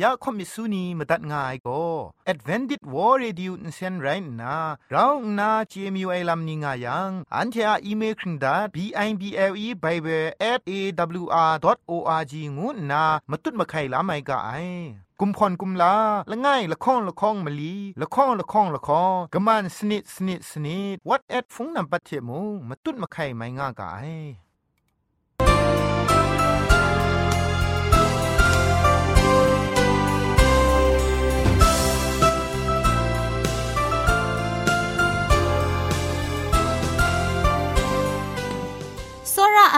อยากคอมิสุนีมาตัดง่ายก็ Advented War Radio นเซนไรน่ะเราหน้า CMU ไอ้ลัมนิง่ายังอันเทออีเมลคิงดา b i b l e bible at a w r o r g งูน่ะมาตุ้ดมาไข่ลาไม่กะไอกุมพรกุมลาละง่ายละค้องละค้องมะลีละค้องละค้องละค้องกะมันสนิดสนิดสนิด what at ฟงนำปัจเจมูมาตุ้ดมาไข่ไม่ง่ากาย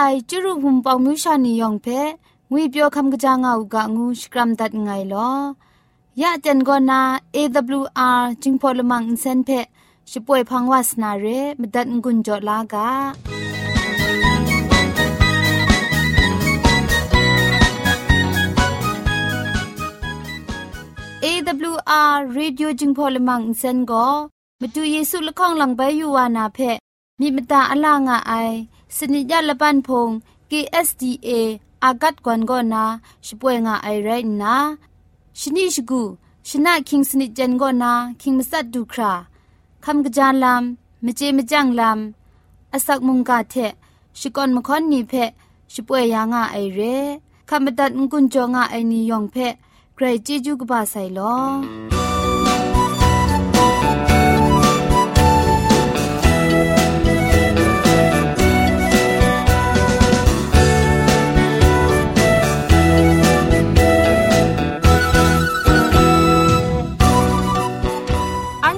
အိုင်ကျရုဟုံပေါမြူရှာနေယောင်ဖဲငွေပြောคำกะจางเอากะงูสกรัมดัดไงลอยะจันกอนา AWR จิงพอลมังอินเซนเพช่วยพังวาสนาเรมดัดงุนจอลากา AWR Radio จิงพอลมังอินเซนก็มาดูเยซูละข้องหลังใบยูวานาเพมีมตาอลางอไอ สนิยาละปันพง KSDA อากัดกวนกอนาช่วยงาไอไรนะชนิชกูชนะคิงสนิจันกอนาคิงมัสัดดูคราคำกระจานลำมเจมจังลำอาศักมุงกาเทชิกอนมคอนนีเพช่วยยางาไอเรคำบัดงกุนจงาไอนิยองเพใครจีจูกบาไซลอ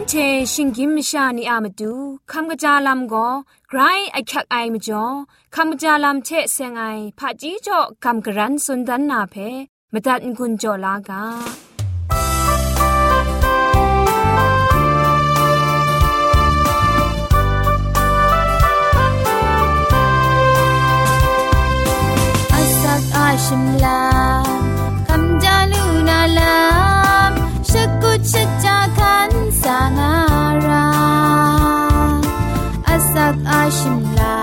เชิงกิมมชานีอามาดูคำกระจาลำก็ไกรไอคักไอมาจ่อคำกระจาลำเชะเซงไอผาจีจ่อคำกระรันสุนดันนาเพมตัดกุญจ่อลากาชิมลาคำจาลูนาลามชกุชจ ชิมลา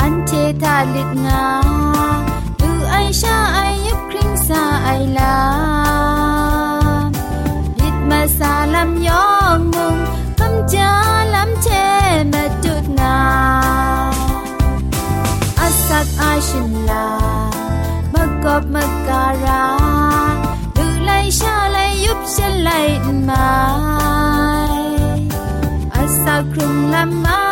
อันเททาลิดงาดูไอชาไอยุบคริงซาไอลาลิดมาซาลำยองมุงคำจาลำเชมาจุดนาอาสัตไอชิมลามะกอบมะการาดูไลชาไลยุบชะไลมาอาสักครึ่งลำมา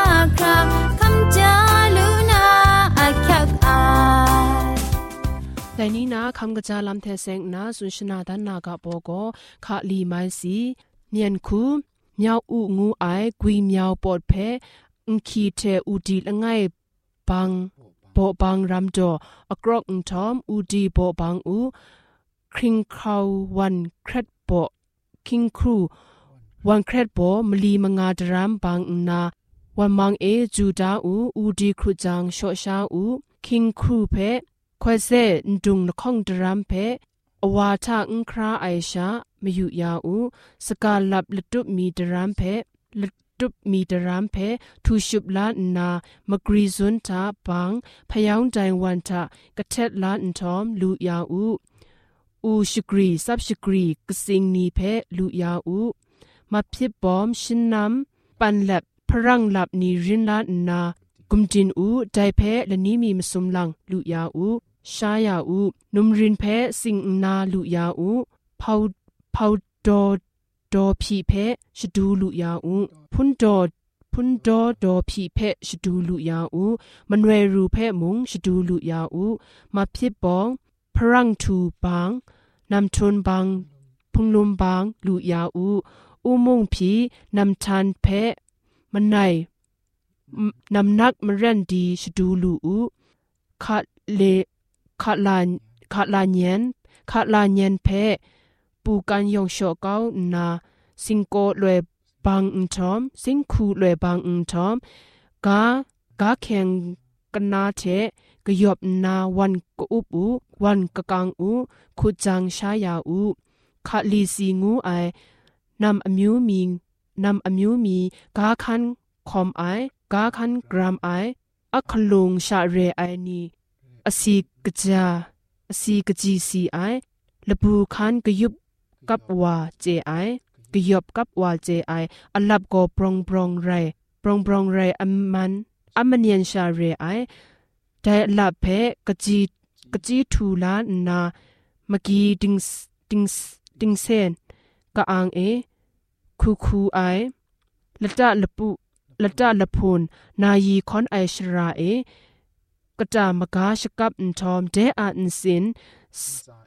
แต่นี้นะคำกระจาลำเทเซงนะสุนชนาดันากะโบโกคาลีไมซีเมียนคูเมียวอูงูไอกุยเมียวปอดเพอุคีเทอูดีละไงบังโบบางรำโจอกรอกอุทอมอูดีโบบางอูคริงคราววันเครดโบคิงครูวันเครดโบมลีมงาดรามบางนา วันมังเอจูดาอูอูดีครูจังโชชาอูคิงครูเพควเซนดุงนคองดรัมเพอวาทาอุคราไอชามยุยาอูสกาลับลตุมีดรัมเพลตุมีดรัมเพทูชุบลานนามกรีซุนทาปังพยองไดวันทากะเทดลานทอมลูยาอูอูชกรีซับชกรีกสิงนีเพลูยาอูมาพิบบอมชินนำปันแลบ รังหลับนีรินลานนากุมจินอูไดเพละนี้มีมสุมลังลุยาอูชายาอูนุมรินเพสิงนาลุยาอูพาวพาวดอดอพีเพชดูลุยาอูพุนดอพุนดอดอพีเพชดูลุยาอูมันเวรูเพมุงชดูลุยาอูมาพิบบองพรังทูบางนำชนบางพุงลุมบางลุยาอูอุมงพีนำทันเพ มันไนนำนักมรันดีชดูลูอูคาเลคาลานคาลานเยนคาลานเยนเพปูกันยองโชเกานาสิงโกลวยบางอุทอมสิงคูลวยบางอุทอมกากาแข่งกันนาเทกยบนาวันกอุปูวันกะกังอูคุจังชายาอูคาลีซีงูไอนำอมิวมิง นำอมิวมีกาคันคอมไอกาคันกรามไออัคลุงชาเรไอนีอสีกจาอสีกจีซีไอละบูคันกยุบกับว่าเจไอกยบกับว่าเจไออลับก็ปรองปรองไรปรองปรองไรอัมมันอัมมันยันชาเรไอแต่ลับเพกจีกจีทูลานนาเมื่อกี้ดิงดิงดิงเซนกะอังเอ คูคูไอละตะละปุละตะละพูนนายีคอนไอชราเอกะตามกาชกับอันทอมเดอาอันสิน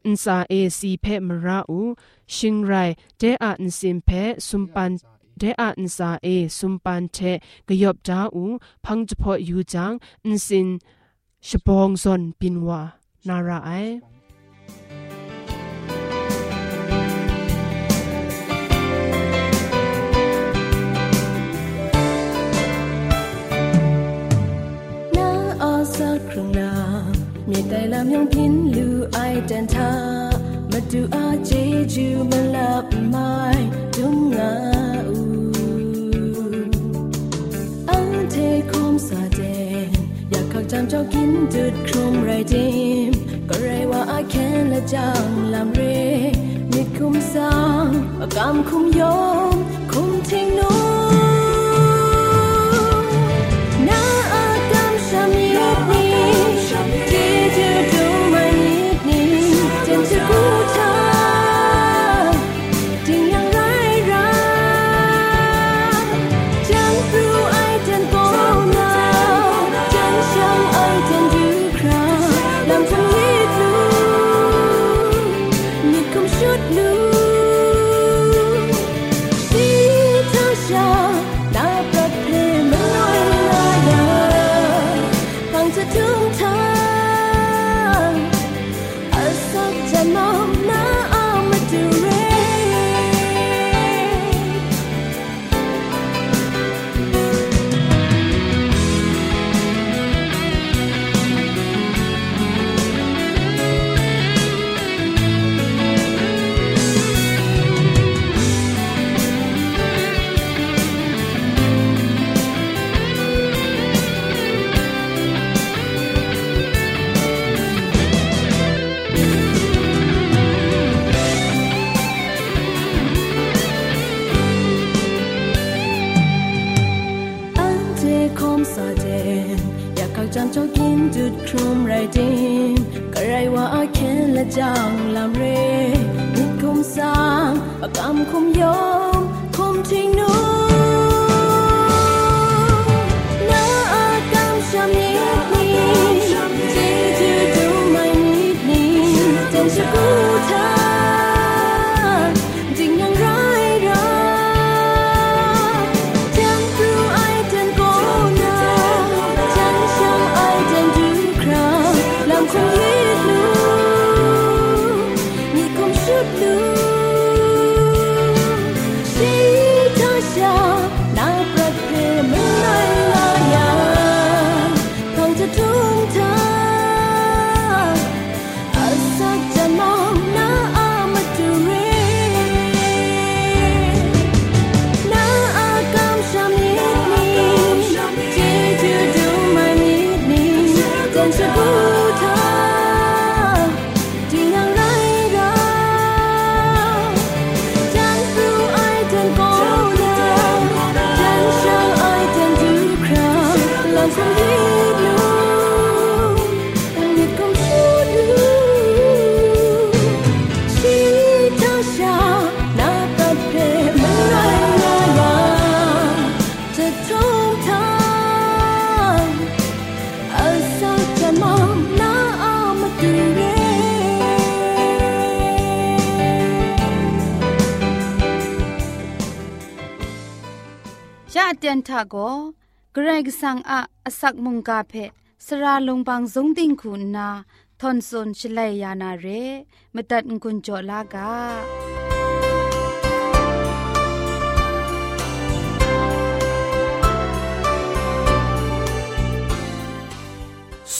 อันซาเอซีเพมราอูชิงไรเดอาอันสินเพสุมปันเดอาอันซาเอสุมปันเทกยบจาอูพังจพอยู่จังอันสินชบองซอนปินวานาราไอ မြေတိုင်လာမြုံပြင်းလူအိုက်တန်သာမတူအားချေကျူမလပ်မိုင်ဒုံငါဦးအန်တေခုံစာတဲ့ရခောက်ချမ်းချောက်กินดุดครุมไรดิมก็ไรว่าอาแค่ละจังลำเรมิดคุมสางอากำคุมยมคุมทิ้งนู้ ทะโกเกรกสังอะอสักมุงกาเพสระลงบางสงติงคุณนาทอนซนชลยยานาเรมตัดกุญจลากา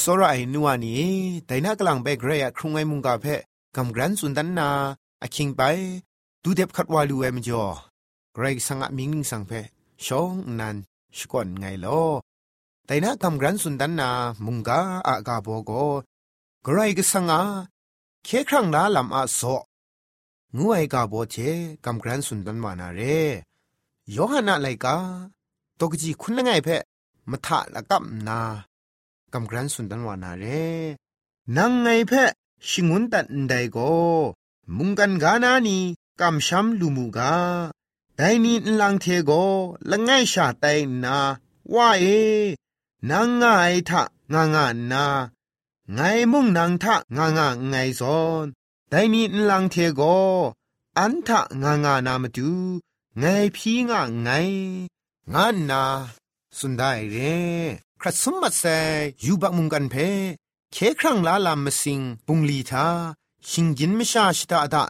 สรายนัวนี้แต่น่ากลังไปเกรยครุงไอมุงกาเพกำกรันสุนันนาอคิงไป ดูเด็บขัดวาลูเอมจอเกรกสังอะมิงนิงสังเพ ชองนันสกอนไงลอแต่นะคำรันสุนดันนามุงกาอากาโบโกใครก็สังอาเคครั้งลาลำอาโซงูไอกาโบเชคำรันสุนดันมานาเรยอหานาไลกาตกจีคุณง่ไงเพะมาทาละกับนากำรันสุนดันวานาเรนังไงเพะชิงุนตันไดโกมุงกันกานานีกำช้ำลูมูกา ไดนีนลังเทโกละไงชาไตนาว่าเอนังไงทะงางานาไงมุ่งนังทะงางาไงซอนไดนีนลังเทโกอันทะงางานามาดูไงพีงะไงงานนาสุดได้เรครัสมมัดเซยูบักมุงกันเพเคครั้งลาลามมสิงปุงลีทาชิงยินมชาชิตาดา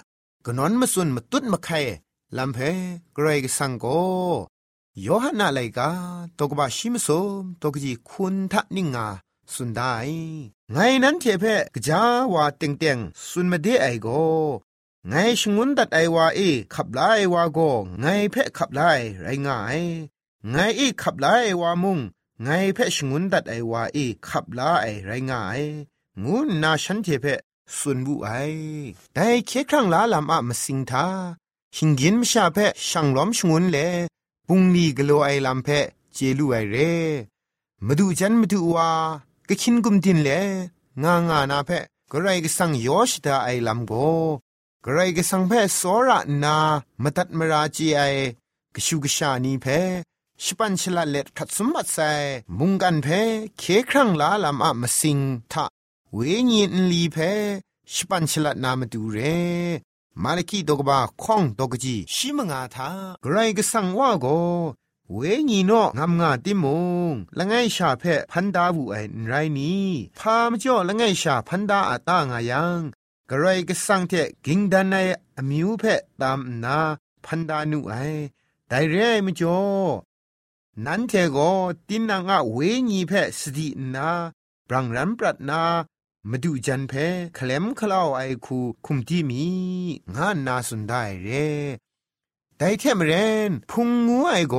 กนอนมาสุนมาตุดมาไข่ ลำเพเกรกสังโกโยฮันนาไลกาตกบาชิมสมตกจีคุณทันิงาสุนได้ไงนั้นเทเพกจาวาเต็งเต็งสุนมาเดไอโกไงชงุนดัดไอวาเอขับไลวาโกไงเพขับไลไรง่ายไงเอขับไลวามุงไงเพชงุนดัดไอวาเอขับไลไรง่ายงูนาฉันเทเพสุนบุไอแต่เคครั้งลาลามอะมาสิงทา หิงกินมชาเพช่างล้อมชงุนเลปุงลีกโลไอลำเพเจลูไอเรมาดูจันมาดูว่ากะคินกุมดินเลงางานาเพกระไรก็สังยอชดาไอลำโกกระไรก็สังเพสอระนามาตัดมราจีไอกชูกชานีเพชิปันชลาเล็ดขัดสมบัติใส่มุงกันเพเคครั้งลาลำอะมาสิงทาเวญีนลีเพชิปันชลานามาดูเร มาลกีดกบาข้องดกจีชิมงาทากรก็สังว่าโกเวญีโนงามงาติมงละไงชาเพพันดาบุไอไรนี้พามจ่อละไงชาพันดาอาตางายังกรก็สังเทกิงดันในอมิวเพตามนาพันดานุไอไดเรมจ่อนั้นเทโกตินนางะเวญีเพสตินาบรังรันปรัดนา มาดูจันเพคลมคลาวไอคูคุมที่มีงานนาสุนได้เรแต่เทมเรนพุงงูไอโก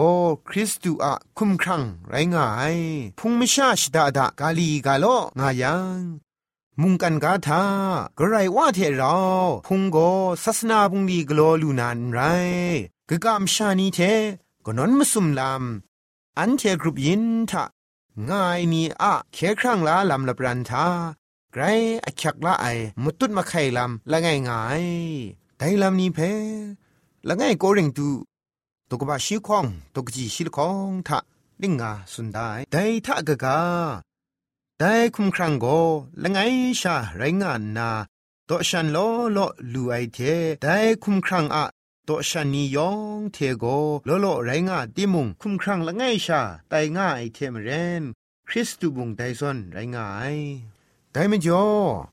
คริสตูอะคุมครังไรงายพุงไม่ชาชดาดากาลีกาโลงายังมุงกันกาทากระไรว่าเทเราพุงโกศาสนาพุงดีกโลลูนานไรกะกามชานีเทก็นอนมาสุมลำอันเทกรุบยินทะง่ายนี่อะเคครั้งลาลำละปรันทา รอักละไอมุตุดมาไข่ลำละไงไงไดลำนี้เพละไงโกริงตูตกบาชิคองตกจีชิลคองทะลิงงาสุนได้ไดทะกะกาไดคุมครังโกละไงชาไรงานนาตอชันโลโลลูไอเทไดคุมครังอะตอชันนียองเทโกโลโลไรงาติมุงคุมครังละไงชาไตง่ายเทมเรนคริสตูบุงไดซอนไรงาย แต่ไม่จอ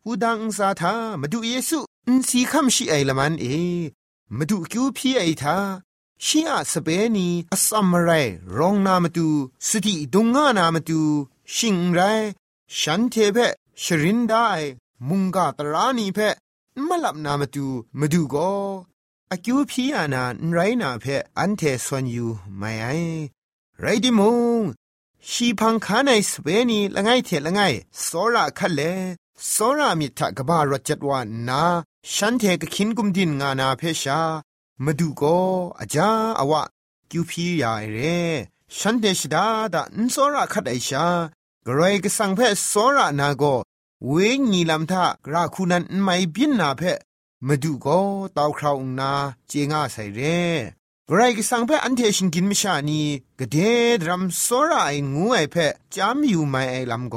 หูดังสาธามาดูเยซูอินสีคำชีไอละมันเอมาดูคิวพี่ไอทาชีอาสเปนีอสัมไรรองนามาดูสติดงงานามาดูชิงไรฉันเทเพชรินได้มุงกาตรานีเพมาลับนามาดูมาดูก็อากิวพี่อานาไรนาเพอันเทสวนอยู่ไม่ไอไรดิมง ชีพังคาในสเปนีละไงเถละไงสอระคัเลสอระมิทะกบารจัดวานนาฉันเทกขินกุมดินงานาเพชามาดูโกอาจาอวะกิวพียาเรฉันเดชดาดาอินสอระคัดไอชากรอยกสังเพสอระนาโกเวงีลำทะกราคูนันไม่บินนาเพมาดูโกตาวคราวนาเจงาใส่เร กรก็สังเพอันเทชิงกินมิชานีกเดดรัมโซราไองูไอเพจามอยู่ไม่ไอลำโก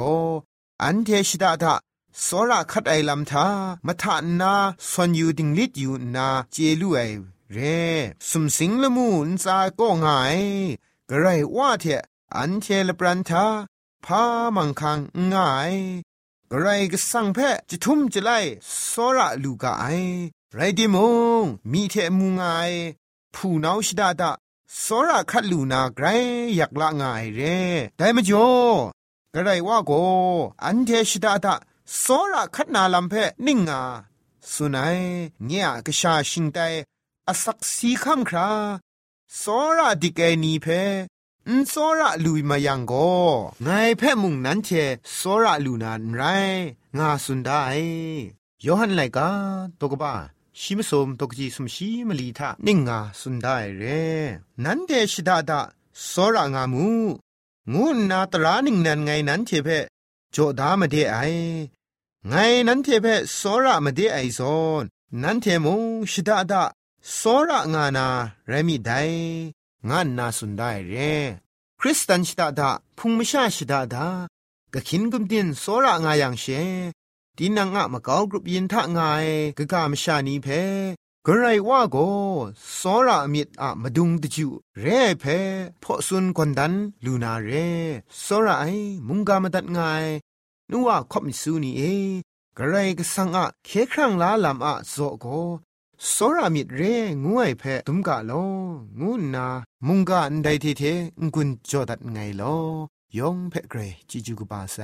อันเทชิดาทะโซราคัดไอลำทามะทานาสวนอยู่ดิงลิดอยู่นาเจลูไอเรสุมสิงละมูนซาก็งายกระไรว่าเถอันเทลปรันทาพามังคังง่ายกระไรก็สังเพจะทุ่มจะไลโซระลูกาไอไรดิมงมีเทมูงไง ผู้นาชดาดาสระคัดลูนาไกรอยากละง่ายเร่แต่มจ่อกระไรว่าโกอันเทชดาดาสระคัดนาลำเพนิ่งอาสุนัยเนี่ยกชาชิงไตอสักสีคำคราสระดิเกนีเพนสระลุยมายังโกไงเพมุงนั้นเทสระลูนานไรงาสุนได้ยอหันไลกาตกบ้า ชิมสมตกจีสมชีมลีทานิ่งงาสุนได้เร นั้นเดชิดาดาสระงามูงูนาตรานิ่งนันไงนั้นเทเพโจดามาเดไอ ไงนั้นเทเพสระมาเดไอซอนนั้นเทมงชิดาดาสระงานาเรมิไดงานนาสุนได้เร คริสตันชิดาดาพุงมชาชิดาดากะคินกุมดินสระงาอย่างเช ดีนางอะมะกาวกรุปยินทะงายกะกะมชานีเพกรไรว่าก็สระมิดอะมาดุงตจูเร่เพพอสุนกอนดันลูนาเรสระไอมุงกามตัดงายนัวคบมิสูนีเอกรไรกสังอะเคครั้งลาลำอะโอก็สระมิดเร่งวยเพตุมกะโลงูนามุงกาอันใดทีเทงกุนจอดัดไงโลยองเพเกรจิจุกบาไซ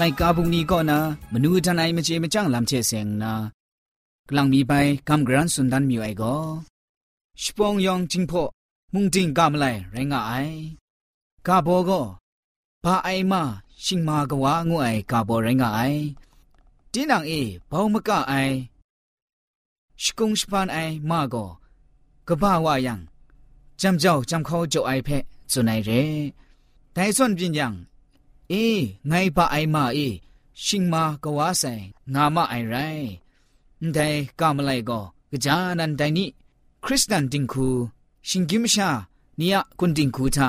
ลกาบุงนี้ก็นะมนูจันไอมเจมจังลำเชเซงนะกลังมีไปกำกรันสุนดันมีไอก็ชปองยองจิงพอมุงจิงกามไลไรงาไอกาโบก็บาไอมาชิงมากว่างูไอกาโบไรงาไอดินังเอบ่าวมกะไอชกุงชปานไอมาก็กบ้าว่ายังจำเจ้าจำเขาเจ้าไอ เอ้ไงปะไอมาเอชิงมากว่าใส่งามาไอไรแต่กามไลก็กจานันไดนี้คริสตันติงคู ชิงกิมชานี่ยกุนติงคูทะ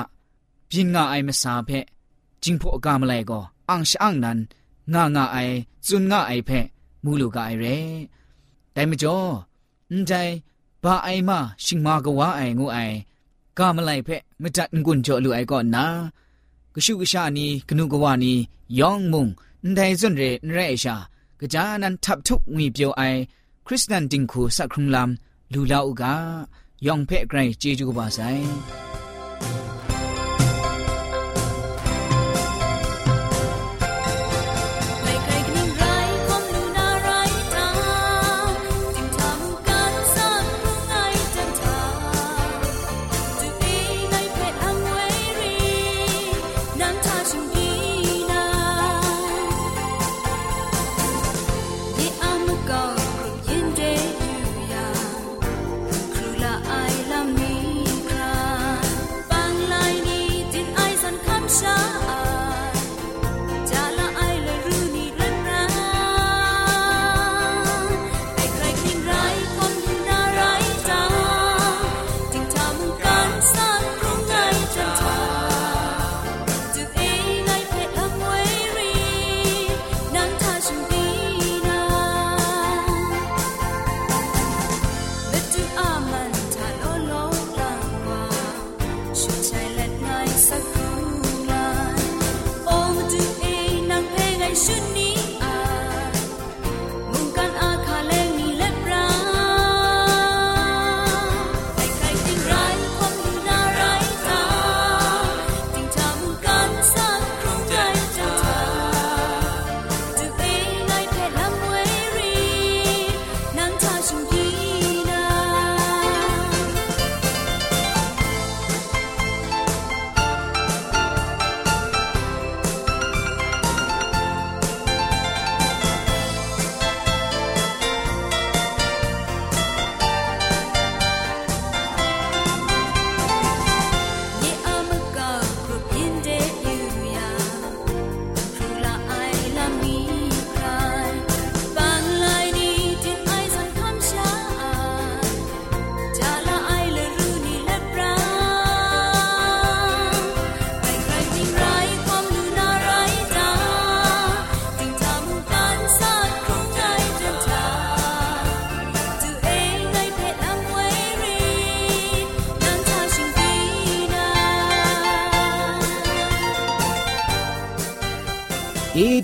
พินงาไอมาสาเพจิงพอกามไลก็อังชอังนันงางาไอจุนงาไอเพมูลูกาไอเรแต่ไม่จ่อใจบาไอมาชิงมากว่าไองูไอกามไลเพไม่จัดงุนจ่อลูไอก่อนนะ ကရှုကရှာနီကနုကဝနီယောင်မုံန်တိုင်စွန်ရေနရဲရှာကကြာနန်ထပ်ထုငွေပြောအိုင်ခရစ်စတန်တင်ခုစခရုံလမ်လူလာဥကယောင်ဖဲ့ဂရိုင်ဂျေဂျူဘာဆိုင်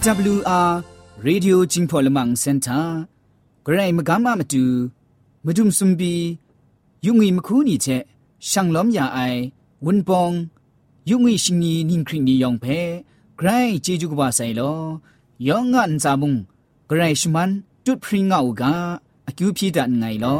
AWR Radio Jingpolamang Center ဂရိုင်းမကမမတူမဒုံစုံဘီယုံငီမခူးနီချက်ရှန်လောမယာအိုင်ဝန်ပောင်ယုံငီရှင်နီနင်းခရင်နီယောင်ဖဲဂရိုင်းဂျေဂျူကဘာဆိုင်လောယောင်ငန်ဇာမုံဂရိုင်းရှမန်တွတ်ဖရင်ငါဥကအကျူပြိဒန်ငိုင်လော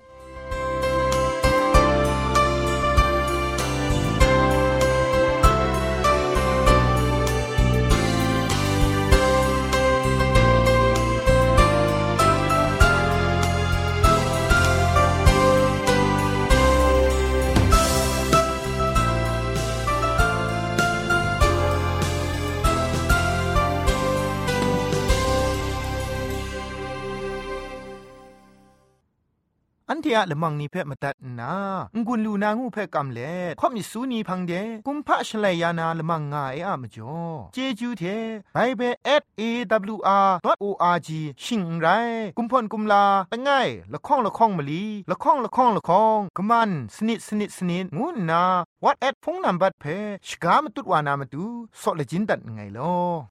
ทียละมังนิเพ่มาตัดนางุนลูนางูเพ่กำเล่ข่อมิสูนีพังเดกุมพะชเลยานาละมังงาเออะมจ่อเจจูเทไปเบเบิล @awr.org ชิงไรกุมพ่นกุมลาละง่ายละข้องละข้องมะลีละข้องละข้องละข้องกะมันสนิดสนิดสนิดงูนาวัดแอดพงนัมบัดเพชกามตุดวานามตุซอเลจินดัดไงลอ